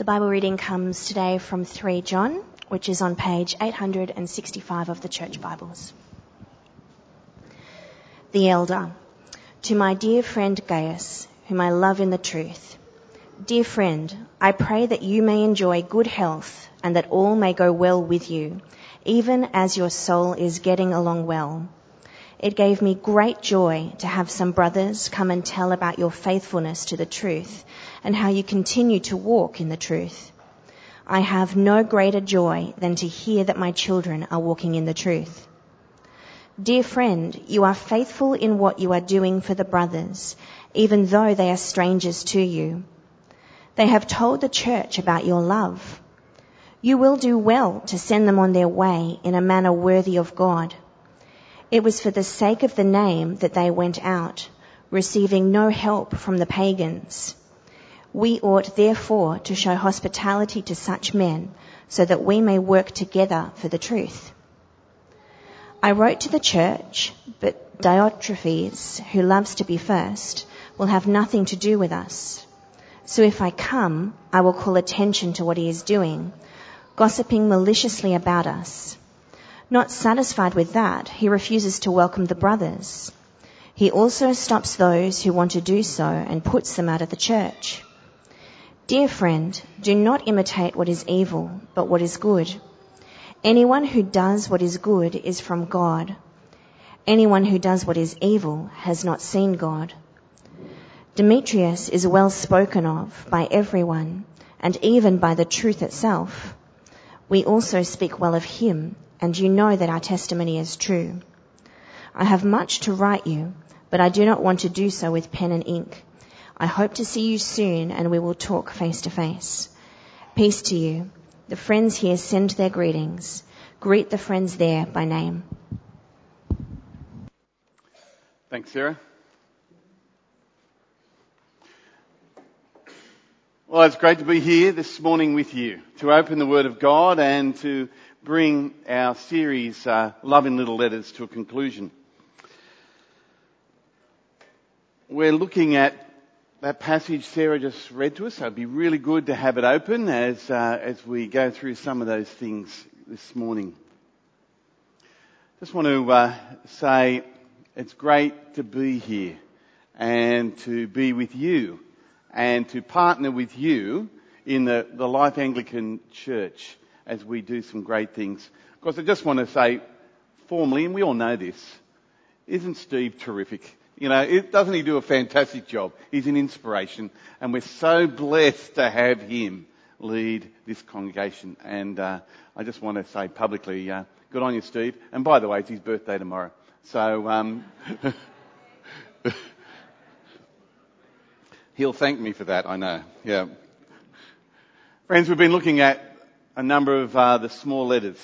The Bible reading comes today from 3 John, which is on page 865 of the Church Bibles. The Elder. To my dear friend Gaius, whom I love in the truth. Dear friend, I pray that you may enjoy good health and that all may go well with you, even as your soul is getting along well. It gave me great joy to have some brothers come and tell about your faithfulness to the truth and how you continue to walk in the truth. I have no greater joy than to hear that my children are walking in the truth. Dear friend, you are faithful in what you are doing for the brothers, even though they are strangers to you. They have told the church about your love. You will do well to send them on their way in a manner worthy of God. It was for the sake of the name that they went out, receiving no help from the pagans. We ought therefore to show hospitality to such men so that we may work together for the truth. I wrote to the church, but Diotrephes, who loves to be first, will have nothing to do with us. So if I come, I will call attention to what he is doing, gossiping maliciously about us. Not satisfied with that, he refuses to welcome the brothers. He also stops those who want to do so and puts them out of the church. Dear friend, do not imitate what is evil, but what is good. Anyone who does what is good is from God. Anyone who does what is evil has not seen God. Demetrius is well spoken of by everyone, and even by the truth itself. We also speak well of him, and you know that our testimony is true. I have much to write you, but I do not want to do so with pen and ink. I hope to see you soon and we will talk face to face. Peace to you. The friends here send their greetings. Greet the friends there by name. Thanks, Sarah. Well, it's great to be here this morning with you to open the Word of God and to bring our series, uh, Love in Little Letters, to a conclusion. We're looking at that passage Sarah just read to us. So it'd be really good to have it open as uh, as we go through some of those things this morning. Just want to uh, say it's great to be here and to be with you and to partner with you in the, the Life Anglican Church as we do some great things. Of course, I just want to say formally, and we all know this, isn't Steve terrific? You know, it, doesn't he do a fantastic job? He's an inspiration, and we're so blessed to have him lead this congregation. And uh, I just want to say publicly, uh, good on you, Steve. And by the way, it's his birthday tomorrow, so um, He'll thank me for that, I know. Yeah. Friends, we've been looking at a number of uh, the small letters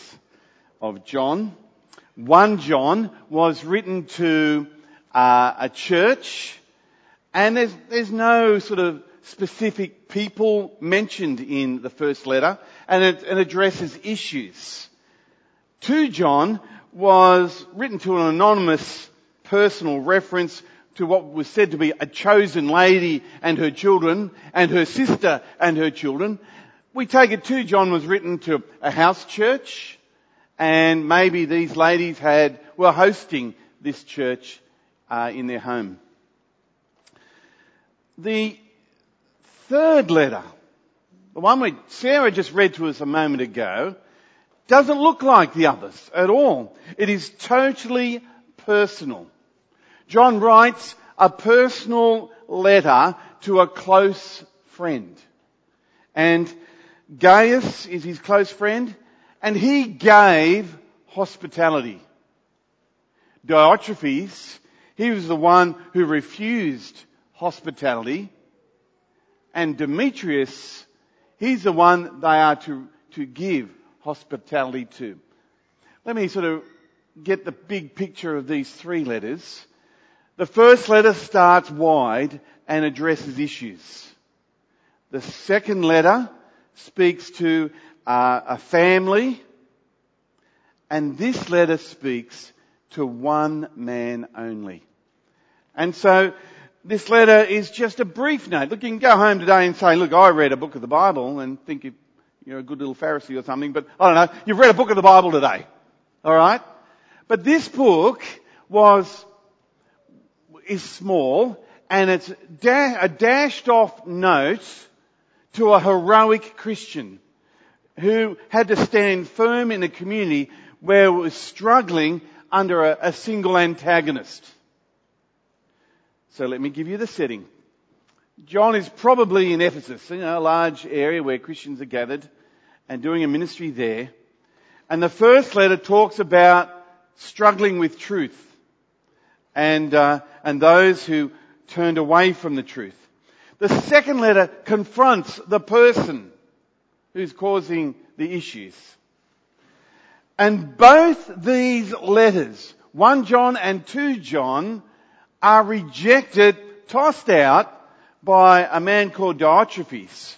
of John. 1 John was written to uh, a church, and there's, there's no sort of specific people mentioned in the first letter, and it, it addresses issues. 2 John was written to an anonymous personal reference to what was said to be a chosen lady and her children and her sister and her children. We take it too, John was written to a house church and maybe these ladies had, were hosting this church uh, in their home. The third letter, the one which Sarah just read to us a moment ago, doesn't look like the others at all. It is totally personal. John writes a personal letter to a close friend. And Gaius is his close friend and he gave hospitality. Diotrephes, he was the one who refused hospitality. And Demetrius, he's the one they are to, to give hospitality to. Let me sort of get the big picture of these three letters the first letter starts wide and addresses issues. The second letter speaks to uh, a family, and this letter speaks to one man only. And so this letter is just a brief note. Look, you can go home today and say, look, I read a book of the Bible and think you're a good little Pharisee or something, but I don't know, you've read a book of the Bible today. Alright? But this book was, is small and it's da- a dashed off note to a heroic Christian who had to stand firm in a community where it was struggling under a, a single antagonist. So let me give you the setting. John is probably in Ephesus, you know, a large area where Christians are gathered and doing a ministry there. And the first letter talks about struggling with truth and, uh, and those who turned away from the truth. The second letter confronts the person who's causing the issues. And both these letters, 1 John and 2 John, are rejected, tossed out by a man called Diotrephes,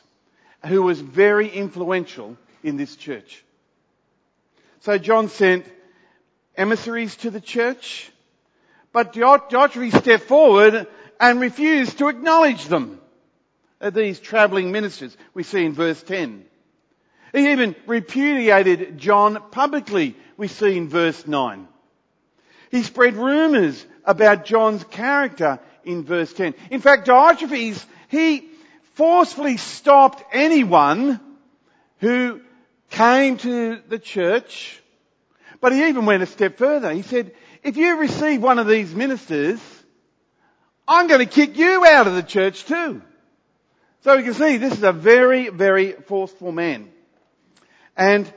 who was very influential in this church. So John sent emissaries to the church, but Diotrephes stepped forward and refused to acknowledge them. These travelling ministers we see in verse 10. He even repudiated John publicly, we see in verse 9. He spread rumours about John's character in verse 10. In fact, Diotrephes, he forcefully stopped anyone who came to the church, but he even went a step further. He said, if you receive one of these ministers, I'm going to kick you out of the church too. So you can see this is a very, very forceful man. And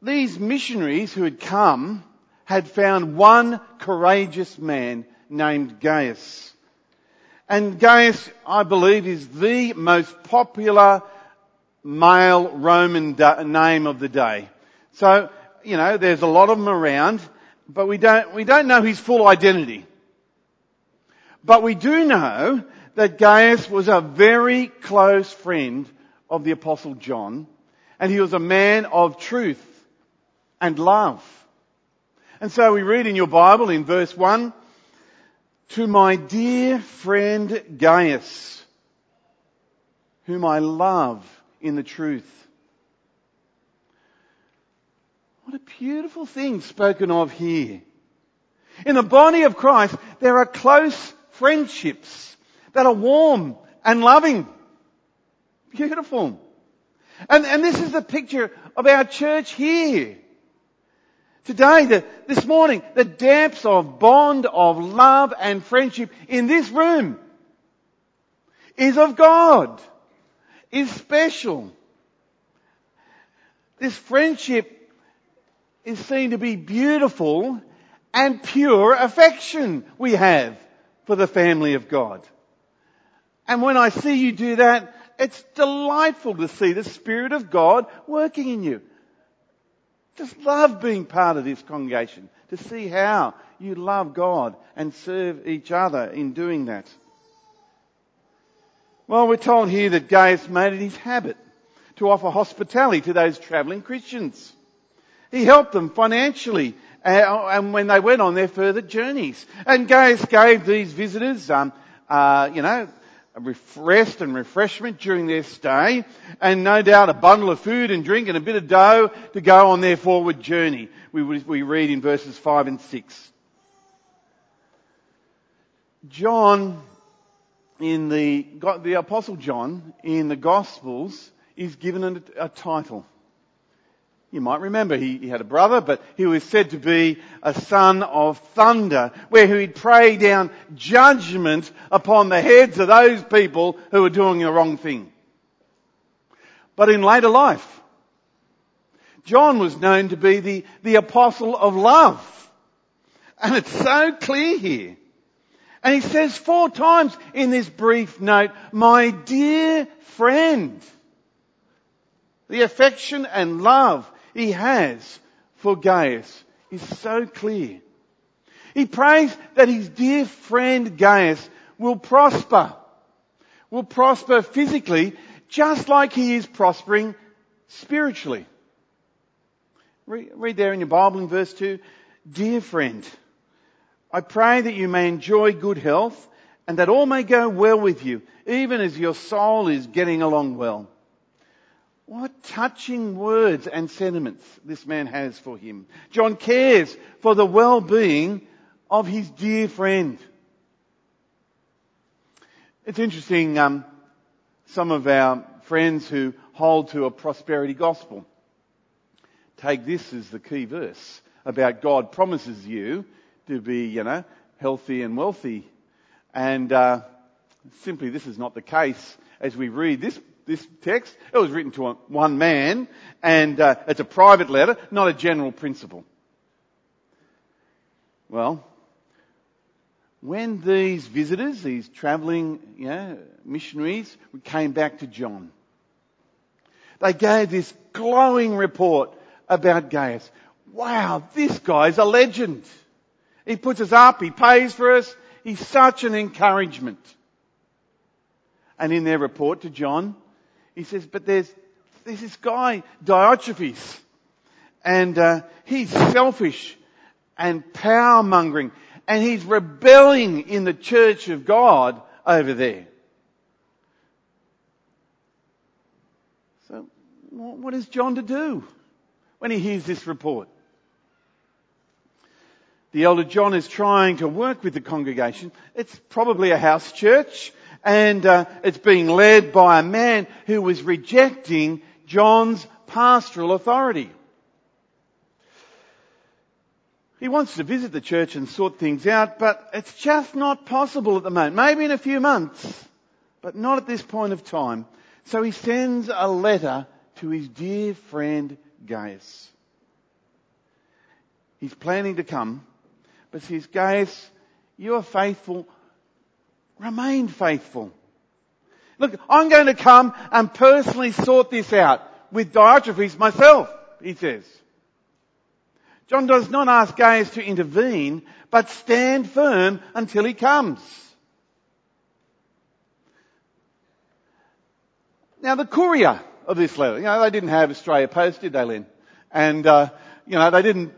these missionaries who had come had found one courageous man named Gaius. And Gaius, I believe, is the most popular male Roman name of the day. So, you know, there's a lot of them around, but we don't, we don't know his full identity. But we do know that Gaius was a very close friend of the apostle John, and he was a man of truth and love. And so we read in your Bible in verse 1, to my dear friend Gaius, whom I love in the truth. What a beautiful thing spoken of here. In the body of Christ, there are close friendships that are warm and loving. Beautiful. And, and this is the picture of our church here. Today, the, this morning, the depths of bond of love and friendship in this room is of God, is special. This friendship is seen to be beautiful and pure affection we have for the family of God. And when I see you do that, it's delightful to see the Spirit of God working in you. Just love being part of this congregation, to see how you love God and serve each other in doing that. Well, we're told here that Gaius made it his habit to offer hospitality to those travelling Christians. He helped them financially uh, and when they went on their further journeys. And Gaius gave these visitors, um, uh, you know, rest and refreshment during their stay, and no doubt a bundle of food and drink and a bit of dough to go on their forward journey. We, we read in verses 5 and 6. John, in the, the Apostle John, in the Gospels, is given a, a title. You might remember he, he, had a brother, but he was said to be a son of thunder, where he'd pray down judgment upon the heads of those people who were doing the wrong thing. But in later life, John was known to be the, the apostle of love. And it's so clear here. And he says four times in this brief note, my dear friend. The affection and love he has for Gaius is so clear. He prays that his dear friend Gaius will prosper, will prosper physically just like he is prospering spiritually. Read, there in your Bible in verse 2, dear friend, I pray that you may enjoy good health and that all may go well with you, even as your soul is getting along well. What touching words and sentiments this man has for him. John cares for the well-being of his dear friend. It's interesting, um, some of our friends who hold to a prosperity gospel take this as the key verse about God promises you to be, you know, healthy and wealthy. And uh, simply this is not the case as we read this this text. It was written to one man, and uh, it's a private letter, not a general principle. Well, when these visitors, these travelling missionaries, came back to John, they gave this glowing report about Gaius. Wow, this guy's a legend. He puts us up, he pays for us, he's such an encouragement. And in their report to John, he says, but there's, there's this guy, Diotrephes, and uh, he's selfish and power mongering, and he's rebelling in the church of God over there. So, what is John to do when he hears this report? The elder John is trying to work with the congregation. It's probably a house church and uh, it's being led by a man who was rejecting John's pastoral authority. He wants to visit the church and sort things out, but it's just not possible at the moment. Maybe in a few months, but not at this point of time. So he sends a letter to his dear friend Gaius. He's planning to come, but says, Gaius, you are faithful Remain faithful. Look, I'm going to come and personally sort this out with Diotrephes myself, he says. John does not ask Gaius to intervene, but stand firm until he comes. Now the courier of this letter, you know, they didn't have Australia Post, did they, Lynn? And, uh, you know, they didn't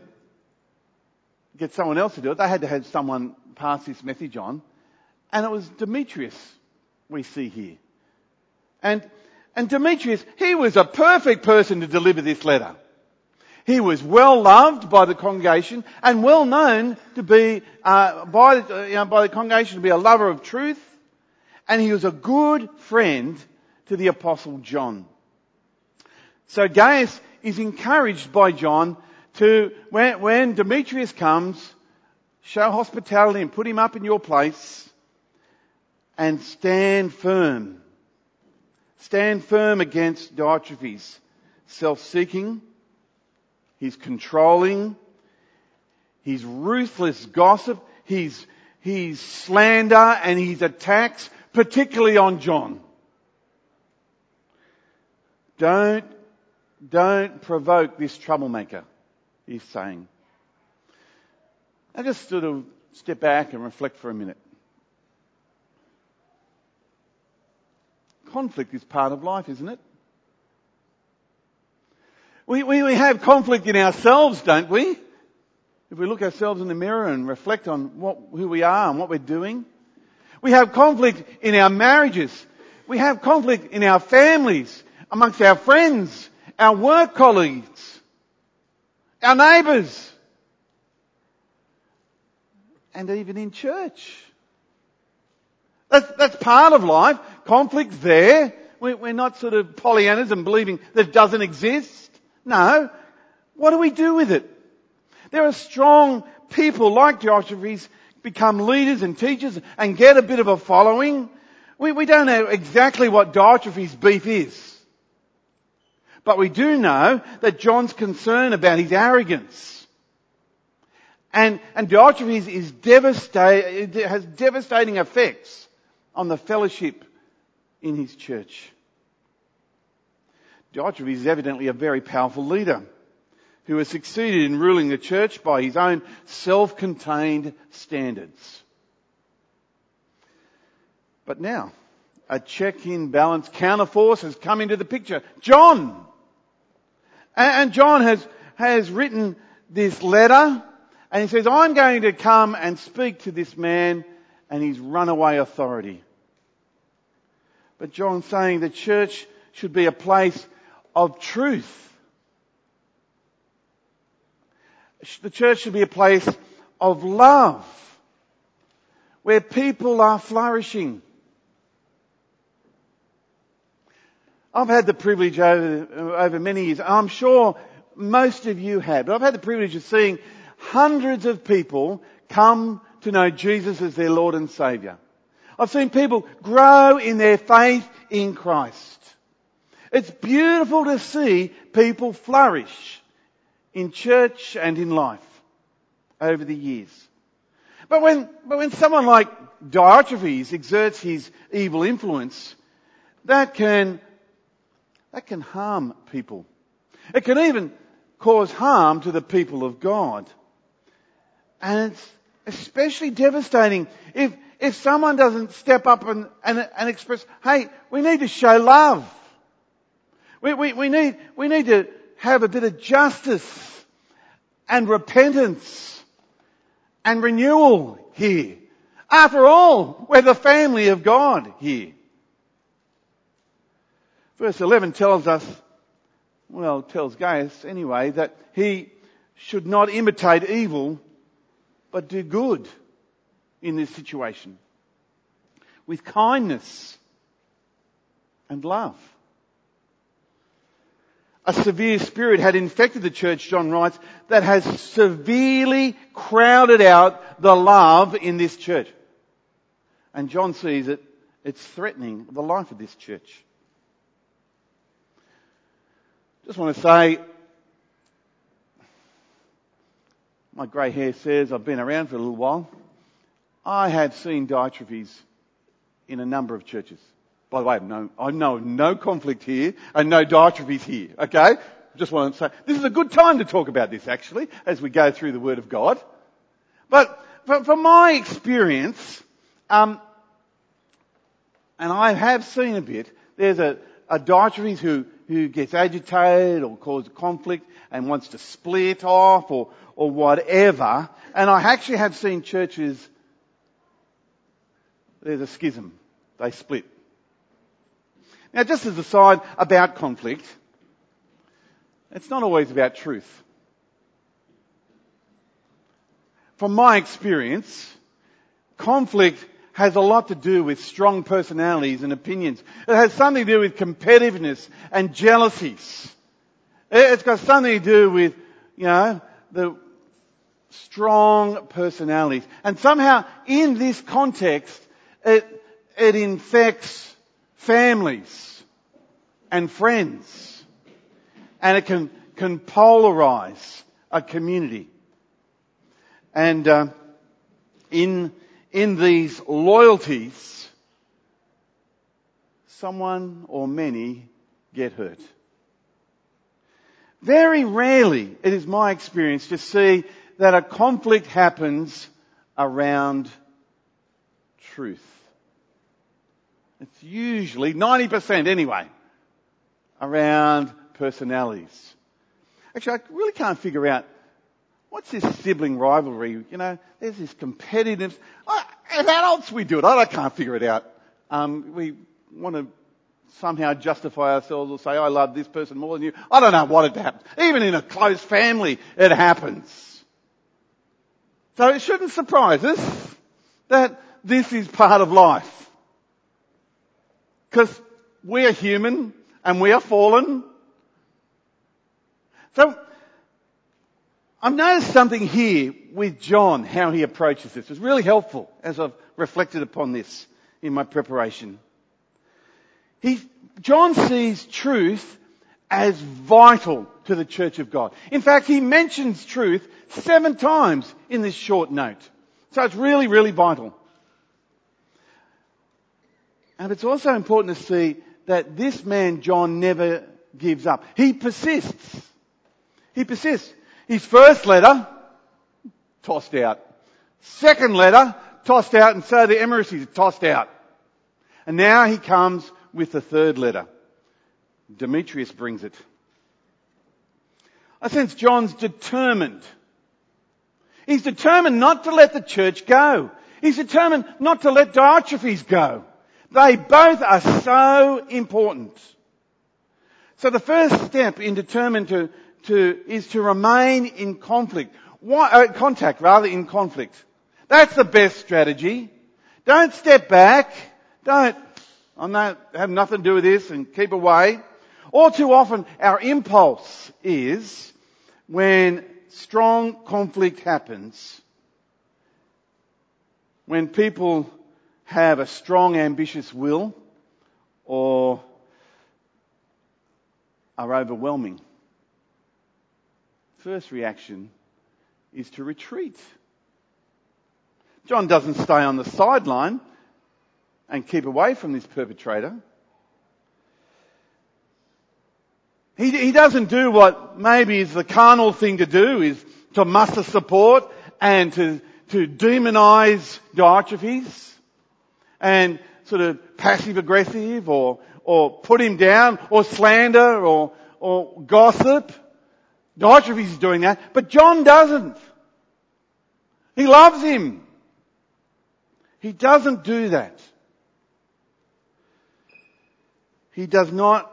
get someone else to do it. They had to have someone pass this message on. And it was Demetrius we see here. And, and Demetrius, he was a perfect person to deliver this letter. He was well loved by the congregation and well known to be, uh, by, you know, by the congregation to be a lover of truth. And he was a good friend to the apostle John. So Gaius is encouraged by John to, when, when Demetrius comes, show hospitality and put him up in your place and stand firm. Stand firm against Diotrephes' self-seeking, his controlling, his ruthless gossip, his, his slander and his attacks, particularly on John. Don't, don't provoke this troublemaker, he's saying. I just sort of step back and reflect for a minute. Conflict is part of life, isn't it? We, we, we have conflict in ourselves, don't we? If we look ourselves in the mirror and reflect on what, who we are and what we're doing. We have conflict in our marriages. We have conflict in our families, amongst our friends, our work colleagues, our neighbours, and even in church. That's, that's part of life. Conflict's there. We're not sort of Pollyannas and believing that it doesn't exist. No. What do we do with it? There are strong people like Diotrephes become leaders and teachers and get a bit of a following. We, we don't know exactly what Diotrephes' beef is. But we do know that John's concerned about his arrogance. And, and Diotrephes is devastate, has devastating effects on the fellowship in his church. Diotrephes is evidently a very powerful leader who has succeeded in ruling the church by his own self-contained standards. But now, a check in balance counterforce has come into the picture. John! And John has, has written this letter And he says, I'm going to come and speak to this man and his runaway authority. But John's saying the church should be a place of truth. The church should be a place of love where people are flourishing. I've had the privilege over, over many years, I'm sure most of you have, but I've had the privilege of seeing hundreds of people come to know Jesus as their Lord and Saviour. I've seen people grow in their faith in Christ. It's beautiful to see people flourish in church and in life over the years. But when, but when someone like Diotrephes exerts his evil influence, that can, that can harm people. It can even cause harm to the people of God. And it's especially devastating if, if someone doesn't step up and, and, and express, hey, we need to show love. We, we, we, need, we need to have a bit of justice and repentance and renewal here. After all, we're the family of God here. Verse 11 tells us, well, tells Gaius anyway, that he should not imitate evil, but do good in this situation. With kindness and love. A severe spirit had infected the church, John writes, that has severely crowded out the love in this church. And John sees it, it's threatening the life of this church. Just want to say, my grey hair says I've been around for a little while. I have seen Diotrephes in a number of churches. By the way, no, I know no conflict here and no Diotrephes here, okay? Just want to say, this is a good time to talk about this actually, as we go through the Word of God. But from my experience, um, and I have seen a bit, there's a, a who, who gets agitated or causes conflict and wants to split off or, or whatever. And I actually have seen churches, there's a schism. They split. Now, just as a side about conflict, it's not always about truth. From my experience, conflict has a lot to do with strong personalities and opinions. It has something to do with competitiveness and jealousies. It's got something to do with, you know, the strong personalities. And somehow in this context, it, it infects families and friends. And it can, can polarize a community. And uh, in, in these loyalties, someone or many get hurt. Very rarely, it is my experience to see that a conflict happens around truth. It's usually 90% anyway around personalities. Actually, I really can't figure out what's this sibling rivalry. You know, there's this competitiveness. As adults, we do it. I can't figure it out. Um, we want to somehow justify ourselves or say, I love this person more than you. I don't know what it happens. Even in a close family, it happens. So it shouldn't surprise us that this is part of life. Because we are human and we are fallen. So, I've noticed something here with John, how he approaches this. It's really helpful as I've reflected upon this in my preparation. He, John sees truth as vital to the church of God. In fact, he mentions truth seven times in this short note. So it's really, really vital. And it's also important to see that this man, John, never gives up. He persists. He persists. His first letter, tossed out. Second letter, tossed out, and so the Emirates tossed out. And now he comes with the third letter. Demetrius brings it. I sense John's determined. He's determined not to let the church go. He's determined not to let Diotrephes go. They both are so important. So the first step in determined to, to, is to remain in conflict. Why, uh, contact rather in conflict. That's the best strategy. Don't step back. Don't, I'm not, have nothing to do with this and keep away. All too often our impulse is when strong conflict happens, when people have a strong ambitious will or are overwhelming. First reaction is to retreat. John doesn't stay on the sideline and keep away from this perpetrator. He, he doesn't do what maybe is the carnal thing to do, is to muster support and to, to demonize Diotrephes and sort of passive aggressive or, or put him down or slander or, or gossip. Diotrephes is doing that, but John doesn't. He loves him. He doesn't do that. He does not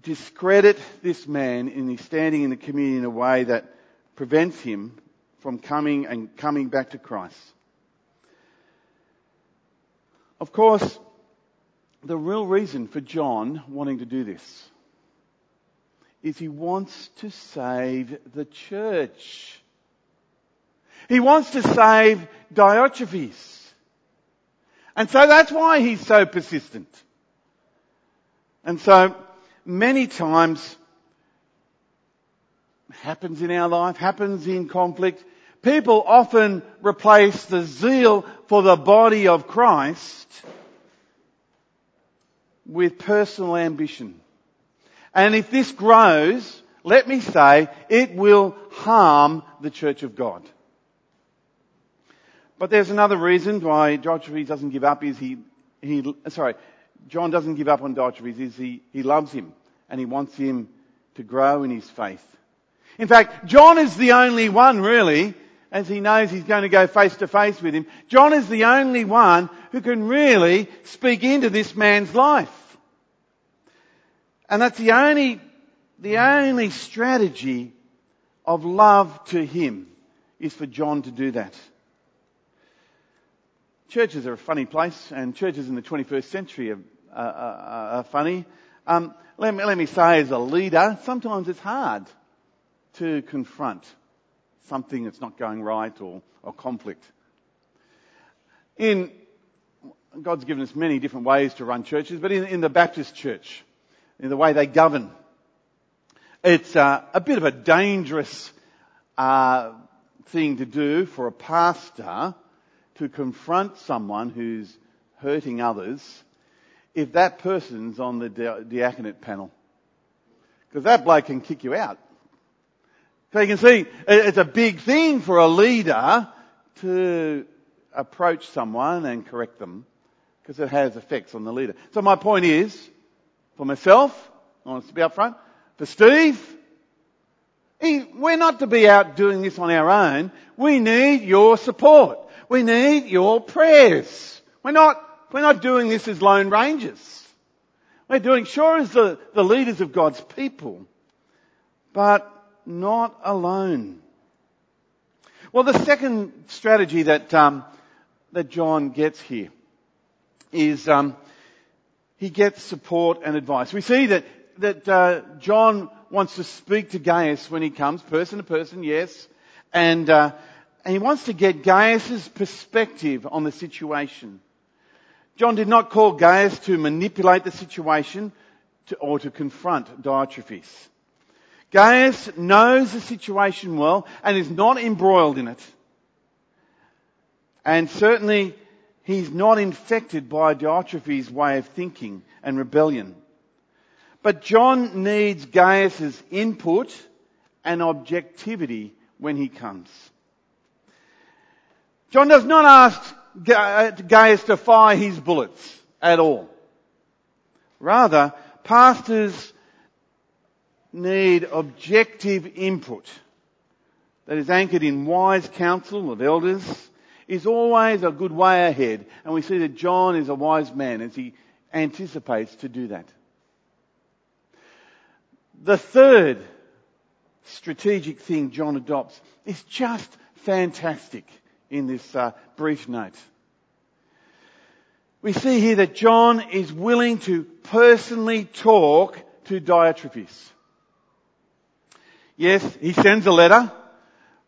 discredit this man in his standing in the community in a way that prevents him from coming and coming back to Christ. Of course, the real reason for John wanting to do this is he wants to save the church. He wants to save Diotrephes. And so that's why he's so persistent. And so many times happens in our life, happens in conflict. People often replace the zeal for the body of Christ with personal ambition. And if this grows, let me say, it will harm the church of God. But there's another reason why Diotrephes doesn't give up is he, he, sorry, John doesn't give up on Diotrephes is he, he loves him and he wants him to grow in his faith. In fact, John is the only one really, as he knows he's going to go face to face with him, John is the only one who can really speak into this man's life. And that's the only, the only strategy of love to him is for John to do that. Churches are a funny place, and churches in the 21st century are, are, are funny. Um, let, me, let me say, as a leader, sometimes it's hard to confront something that's not going right or, or conflict. In God's given us many different ways to run churches, but in, in the Baptist church, in the way they govern, it's uh, a bit of a dangerous uh, thing to do for a pastor to confront someone who's hurting others if that person's on the diaconate panel. Because that bloke can kick you out. So you can see it's a big thing for a leader to approach someone and correct them because it has effects on the leader. So my point is, for myself, I want to be up front, for Steve, he, we're not to be out doing this on our own. We need your support. We need your prayers. We're not, we're not doing this as lone rangers. We're doing sure as the, the leaders of God's people, but not alone. Well, the second strategy that um, that John gets here is um, he gets support and advice. We see that that uh, John wants to speak to Gaius when he comes, person to person, yes, and uh, and he wants to get Gaius's perspective on the situation. John did not call Gaius to manipulate the situation to, or to confront Diotrephes. Gaius knows the situation well and is not embroiled in it. And certainly he's not infected by Diotrephes' way of thinking and rebellion. But John needs Gaius' input and objectivity when he comes. John does not ask Gaius to fire his bullets at all. Rather, pastors need objective input that is anchored in wise counsel of elders is always a good way ahead. And we see that John is a wise man as he anticipates to do that. The third strategic thing John adopts is just fantastic in this uh, brief note. We see here that John is willing to personally talk to Diotrephes. Yes, he sends a letter,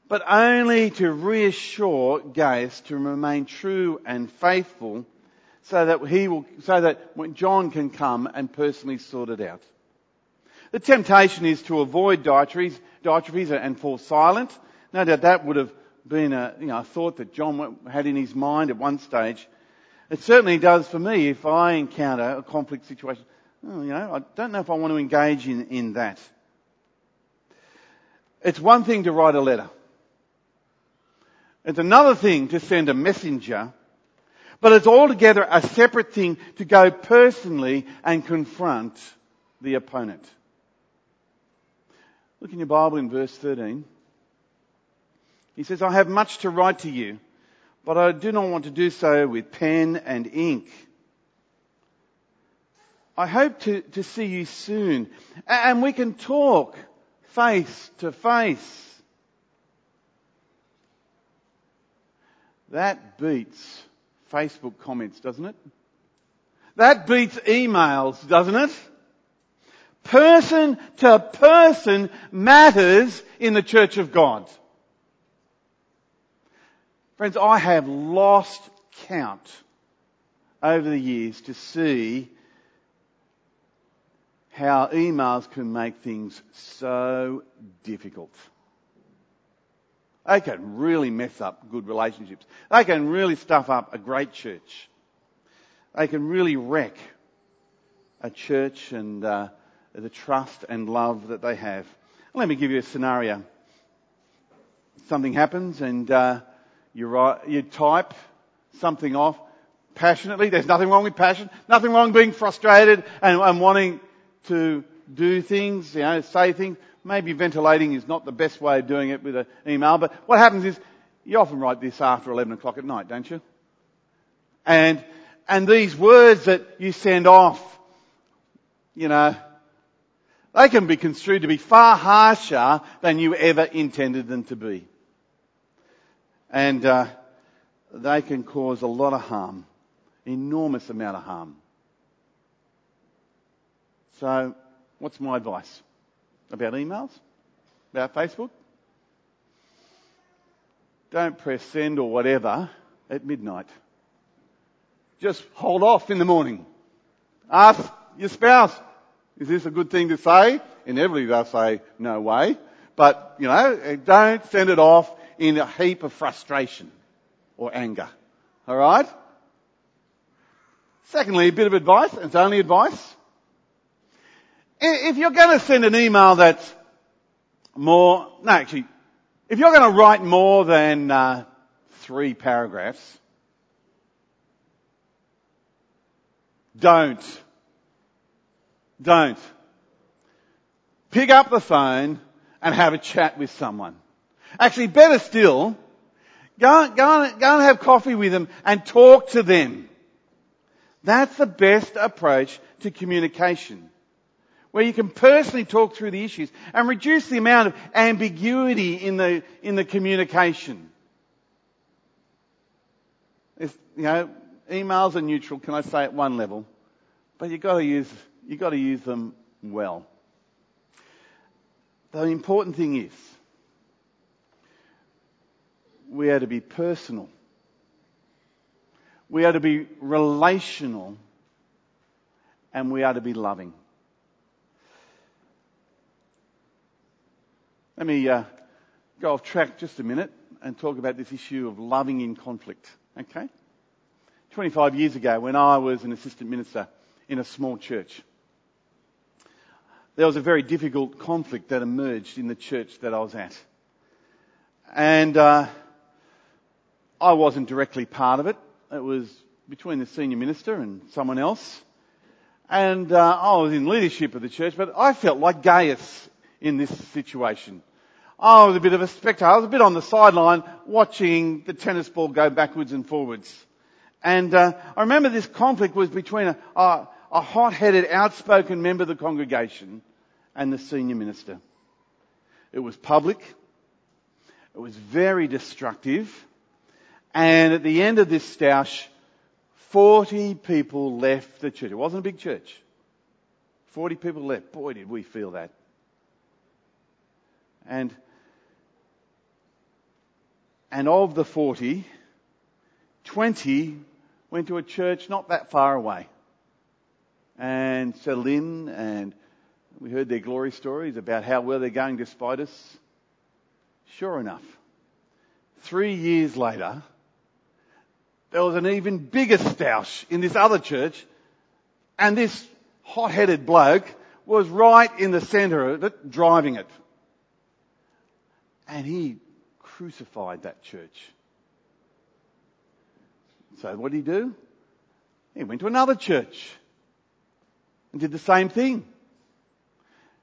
but only to reassure Gaius to remain true and faithful so that he will, so that when John can come and personally sort it out. The temptation is to avoid Diotrephes and fall silent. No doubt that would have been a, you know, a thought that John had in his mind at one stage. It certainly does for me if I encounter a conflict situation. You know, I don't know if I want to engage in, in that. It's one thing to write a letter. It's another thing to send a messenger, but it's altogether a separate thing to go personally and confront the opponent. Look in your Bible in verse 13. He says, I have much to write to you, but I do not want to do so with pen and ink. I hope to, to see you soon and we can talk face to face. That beats Facebook comments, doesn't it? That beats emails, doesn't it? Person to person matters in the church of God. Friends, I have lost count over the years to see how emails can make things so difficult. They can really mess up good relationships. They can really stuff up a great church. They can really wreck a church and uh, the trust and love that they have. Let me give you a scenario. Something happens and uh, you write, you type something off passionately. There's nothing wrong with passion. Nothing wrong being frustrated and, and wanting to do things, you know, say things. Maybe ventilating is not the best way of doing it with an email, but what happens is you often write this after 11 o'clock at night, don't you? And, and these words that you send off, you know, they can be construed to be far harsher than you ever intended them to be. And uh, they can cause a lot of harm, enormous amount of harm. So, what's my advice? About emails? About Facebook? Don't press send or whatever at midnight. Just hold off in the morning. Ask your spouse, is this a good thing to say? Inevitably they'll say, no way. But, you know, don't send it off in a heap of frustration or anger. Alright? Secondly, a bit of advice, it's only advice. If you're going to send an email that's more, no actually, if you're going to write more than uh, three paragraphs, don't. Don't. Pick up the phone and have a chat with someone. Actually, better still, go, go, go and have coffee with them and talk to them. That's the best approach to communication where you can personally talk through the issues and reduce the amount of ambiguity in the, in the communication. It's, you know, emails are neutral, can I say at one level, but you've got to use, you've got to use them well. The important thing is, we are to be personal. We are to be relational and we are to be loving. Let me uh, go off track just a minute and talk about this issue of loving in conflict. Okay? 25 years ago, when I was an assistant minister in a small church, there was a very difficult conflict that emerged in the church that I was at. And uh, I wasn't directly part of it. It was between the senior minister and someone else. And uh, I was in leadership of the church, but I felt like Gaius in this situation. I was a bit of a spectator. I was a bit on the sideline watching the tennis ball go backwards and forwards. And uh, I remember this conflict was between a, a, a hot-headed, outspoken member of the congregation and the senior minister. It was public. It was very destructive. And at the end of this stoush, 40 people left the church. It wasn't a big church. 40 people left. Boy, did we feel that. And, and of the 40, 20 went to a church not that far away and settled in and we heard their glory stories about how well they're going despite us. Sure enough, three years later, there was an even bigger stoush in this other church and this hot-headed bloke was right in the centre of it, driving it. And he crucified that church. So what did he do? He went to another church and did the same thing.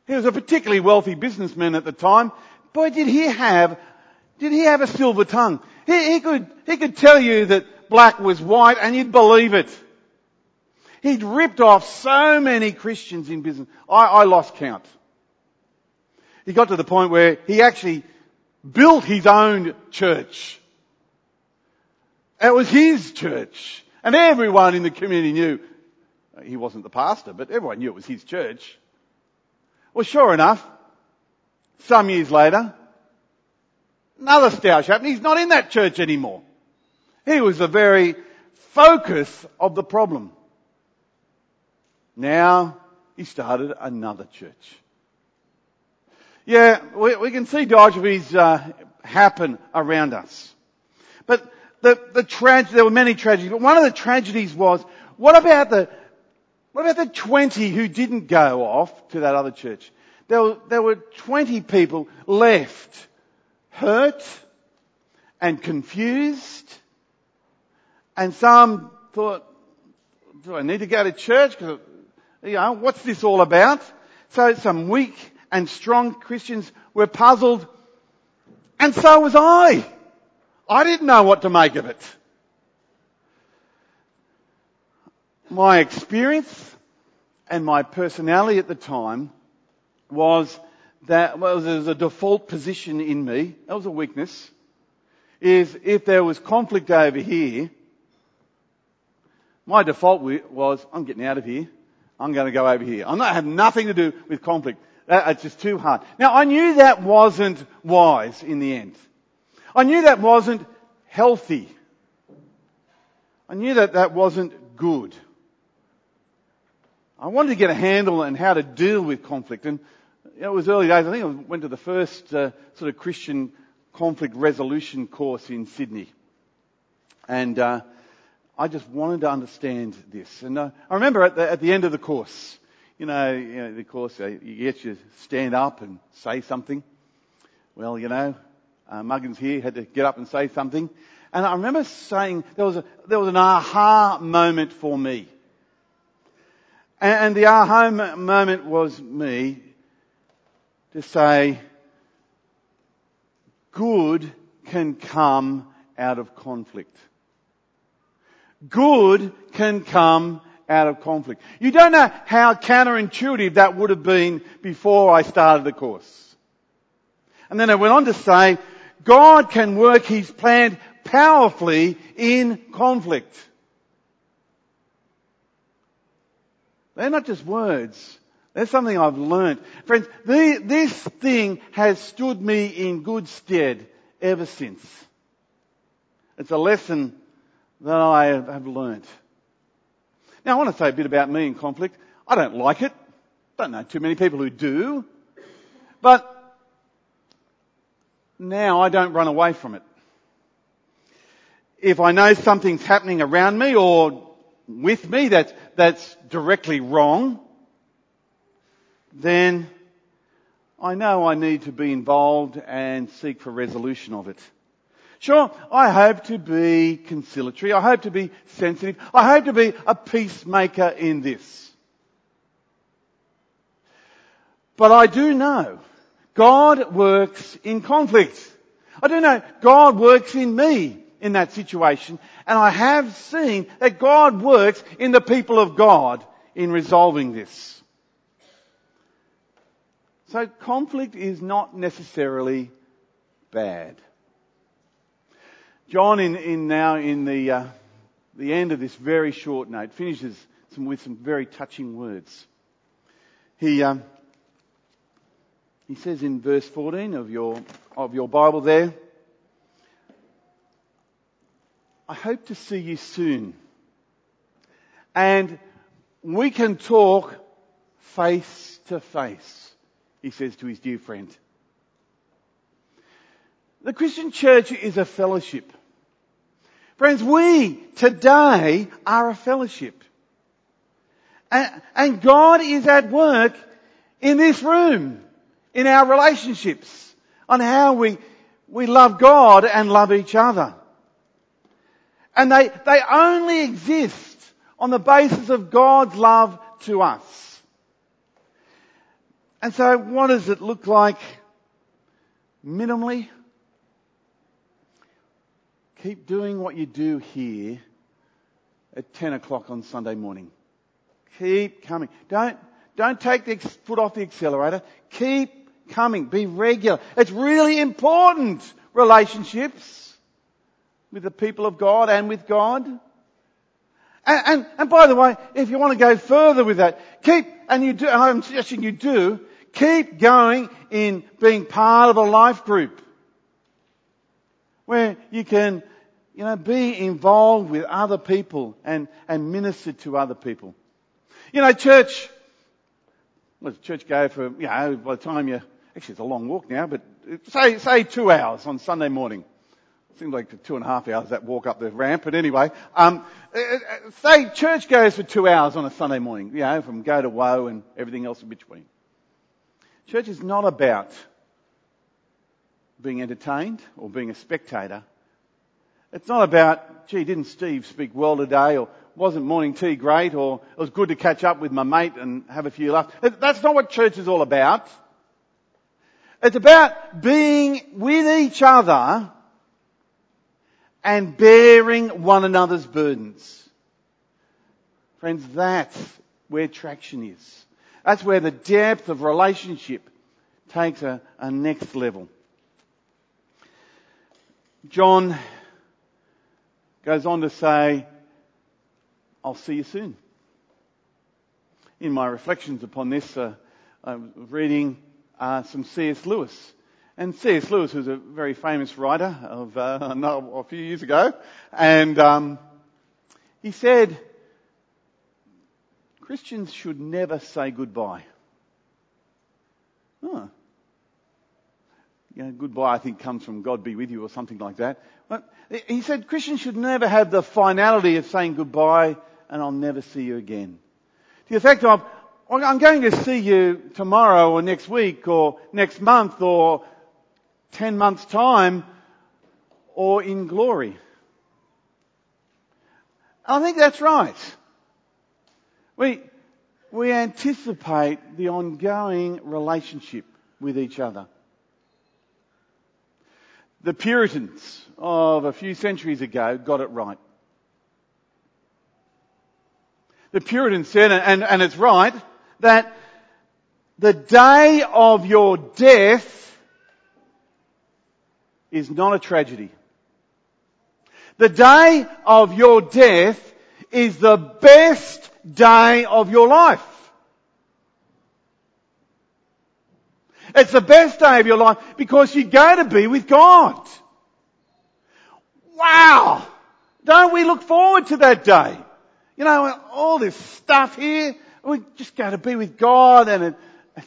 He was a particularly wealthy businessman at the time. Boy, did he have, did he have a silver tongue. He, he could, he could tell you that black was white and you'd believe it. He'd ripped off so many Christians in business. I, I lost count. He got to the point where he actually built his own church. It was his church. And everyone in the community knew he wasn't the pastor, but everyone knew it was his church. Well, sure enough, some years later, another stoush happened. He's not in that church anymore. He was the very focus of the problem. Now he started another church. Yeah, we, we can see Diotrephes uh, happen around us. But the, the tragedy, there were many tragedies, but one of the tragedies was, what about the, what about the 20 who didn't go off to that other church? There were, there were 20 people left hurt and confused. And some thought, do I need to go to church? Cause, you know, what's this all about? So some weak and strong Christians were puzzled. And so was I. I didn't know what to make of it. My experience and my personality at the time was that well, there was a default position in me. That was a weakness. Is if there was conflict over here, my default was I'm getting out of here. I'm going to go over here. I'm not have nothing to do with conflict. It's just too hard. Now I knew that wasn't wise in the end. I knew that wasn't healthy. I knew that that wasn't good. I wanted to get a handle on how to deal with conflict. And it was early days. I think I went to the first uh, sort of Christian conflict resolution course in Sydney. And uh, I just wanted to understand this. And uh, I remember at the, at the end of the course, you know, you know the course, uh, you get you stand up and say something. Well, you know, uh, Muggins here had to get up and say something. And I remember saying there was a, there was an aha moment for me. And, and the aha moment was me to say, good can come out of conflict. Good can come out of conflict. You don't know how counterintuitive that would have been before I started the course. And then I went on to say, God can work His plan powerfully in conflict. They're not just words. That's something I've learned. Friends, the, this thing has stood me in good stead ever since. It's a lesson that I have learned. Now I want to say a bit about me and conflict. I don't like it. Don't know too many people who do. But now I don't run away from it. If I know something's happening around me or with me that's, that's directly wrong, then I know I need to be involved and seek for resolution of it. Sure, I hope to be conciliatory. I hope to be sensitive. I hope to be a peacemaker in this. But I do know God works in conflict. I don't know, God works in me in that situation, and I have seen that God works in the people of God in resolving this. So conflict is not necessarily bad. John, in, in now in the uh, the end of this very short note, finishes some, with some very touching words. He um, he says in verse 14 of your of your Bible there, I hope to see you soon, and we can talk face to face. He says to his dear friend. The Christian church is a fellowship. Friends, we today are a fellowship. And, and, God is at work in this room, in our relationships, on how we, we love God and love each other. And they, they only exist on the basis of God's love to us. And so what does it look like minimally? Keep doing what you do here at 10 o'clock on Sunday morning. Keep coming. Don't, don't take the foot off the accelerator. Keep coming. Be regular. It's really important relationships with the people of God and with God. And, and, and, by the way, if you want to go further with that, keep, and you do, and I'm suggesting you do, keep going in being part of a life group. Where you can you know, be involved with other people and, and minister to other people. You know, church, well, church go for, you know, by the time you, actually it's a long walk now, but say, say two hours on Sunday morning. Seems like two and a half hours that walk up the ramp, but anyway, um, uh, uh, say church goes for two hours on a Sunday morning, you know, from go to woe and everything else in between. Church is not about being entertained or being a spectator. It's not about, gee, didn't Steve speak well today or wasn't morning tea great or it was good to catch up with my mate and have a few laughs. That's not what church is all about. It's about being with each other and bearing one another's burdens. Friends, that's where traction is. That's where the depth of relationship takes a, a next level. John goes on to say, I'll see you soon. In my reflections upon this, uh, I was reading uh, some C.S. Lewis. And C.S. Lewis was a very famous writer of uh, a few years ago, and um, he said, Christians should never say goodbye. Huh. You know, goodbye, I think, comes from God be with you or something like that. But he said Christians should never have the finality of saying goodbye and I'll never see you again. To the effect of, I'm going to see you tomorrow or next week or next month or 10 months time or in glory. I think that's right. We, we anticipate the ongoing relationship with each other. The Puritans of a few centuries ago got it right. The Puritans said, and, and it's right, that the day of your death is not a tragedy. The day of your death is the best day of your life. It's the best day of your life because you go to be with God. Wow! Don't we look forward to that day? You know, all this stuff here, we just go to be with God and it,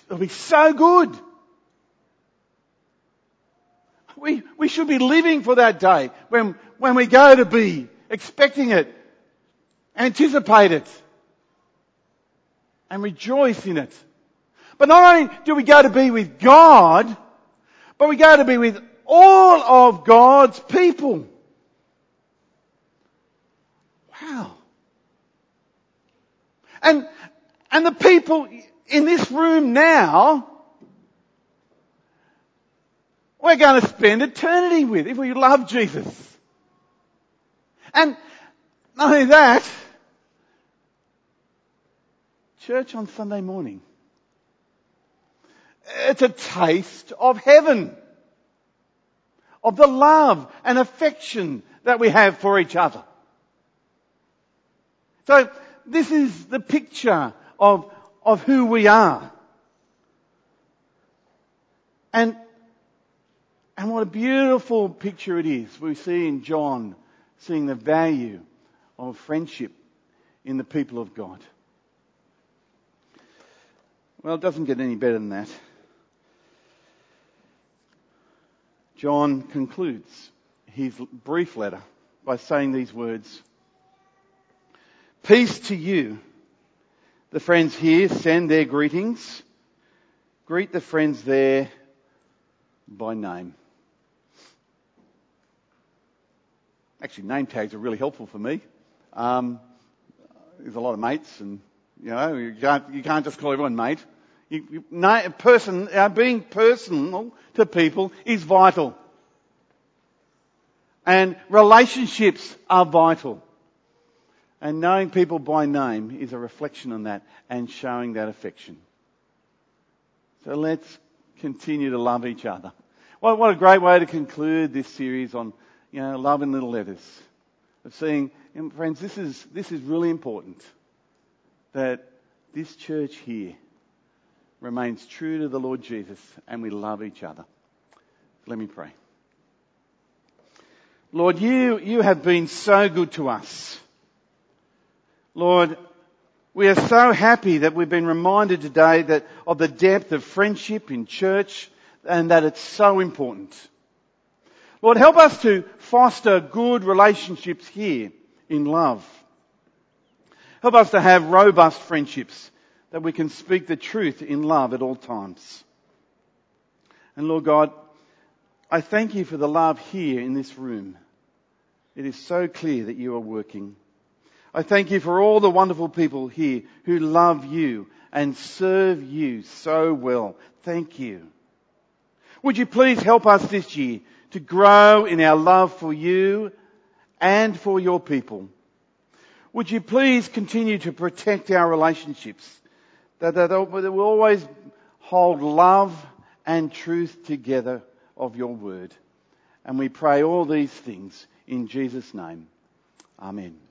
it'll be so good. We, we should be living for that day when, when we go to be, expecting it, anticipate it, and rejoice in it. But not only do we go to be with God, but we go to be with all of God's people. Wow. And, and the people in this room now we're going to spend eternity with if we love Jesus. And not only that, church on Sunday morning. It's a taste of heaven. Of the love and affection that we have for each other. So this is the picture of, of who we are. And, and what a beautiful picture it is. We see in John seeing the value of friendship in the people of God. Well, it doesn't get any better than that. John concludes his brief letter by saying these words. Peace to you. The friends here send their greetings. Greet the friends there by name. Actually, name tags are really helpful for me. Um, there's a lot of mates, and you know you can't you can't just call everyone mate. Person, uh, being personal to people is vital, and relationships are vital. And knowing people by name is a reflection on that and showing that affection. So let's continue to love each other. What, what a great way to conclude this series on, you know, love in little letters. Of seeing, friends, this is, this is really important. That this church here remains true to the Lord Jesus and we love each other. Let me pray. Lord, you, you have been so good to us. Lord, we are so happy that we've been reminded today that of the depth of friendship in church and that it's so important. Lord, help us to foster good relationships here in love. Help us to have robust friendships that we can speak the truth in love at all times. And Lord God, I thank you for the love here in this room. It is so clear that you are working. I thank you for all the wonderful people here who love you and serve you so well. Thank you. Would you please help us this year to grow in our love for you and for your people? Would you please continue to protect our relationships that, that, that we always hold love and truth together of your word. And we pray all these things in Jesus' name. Amen.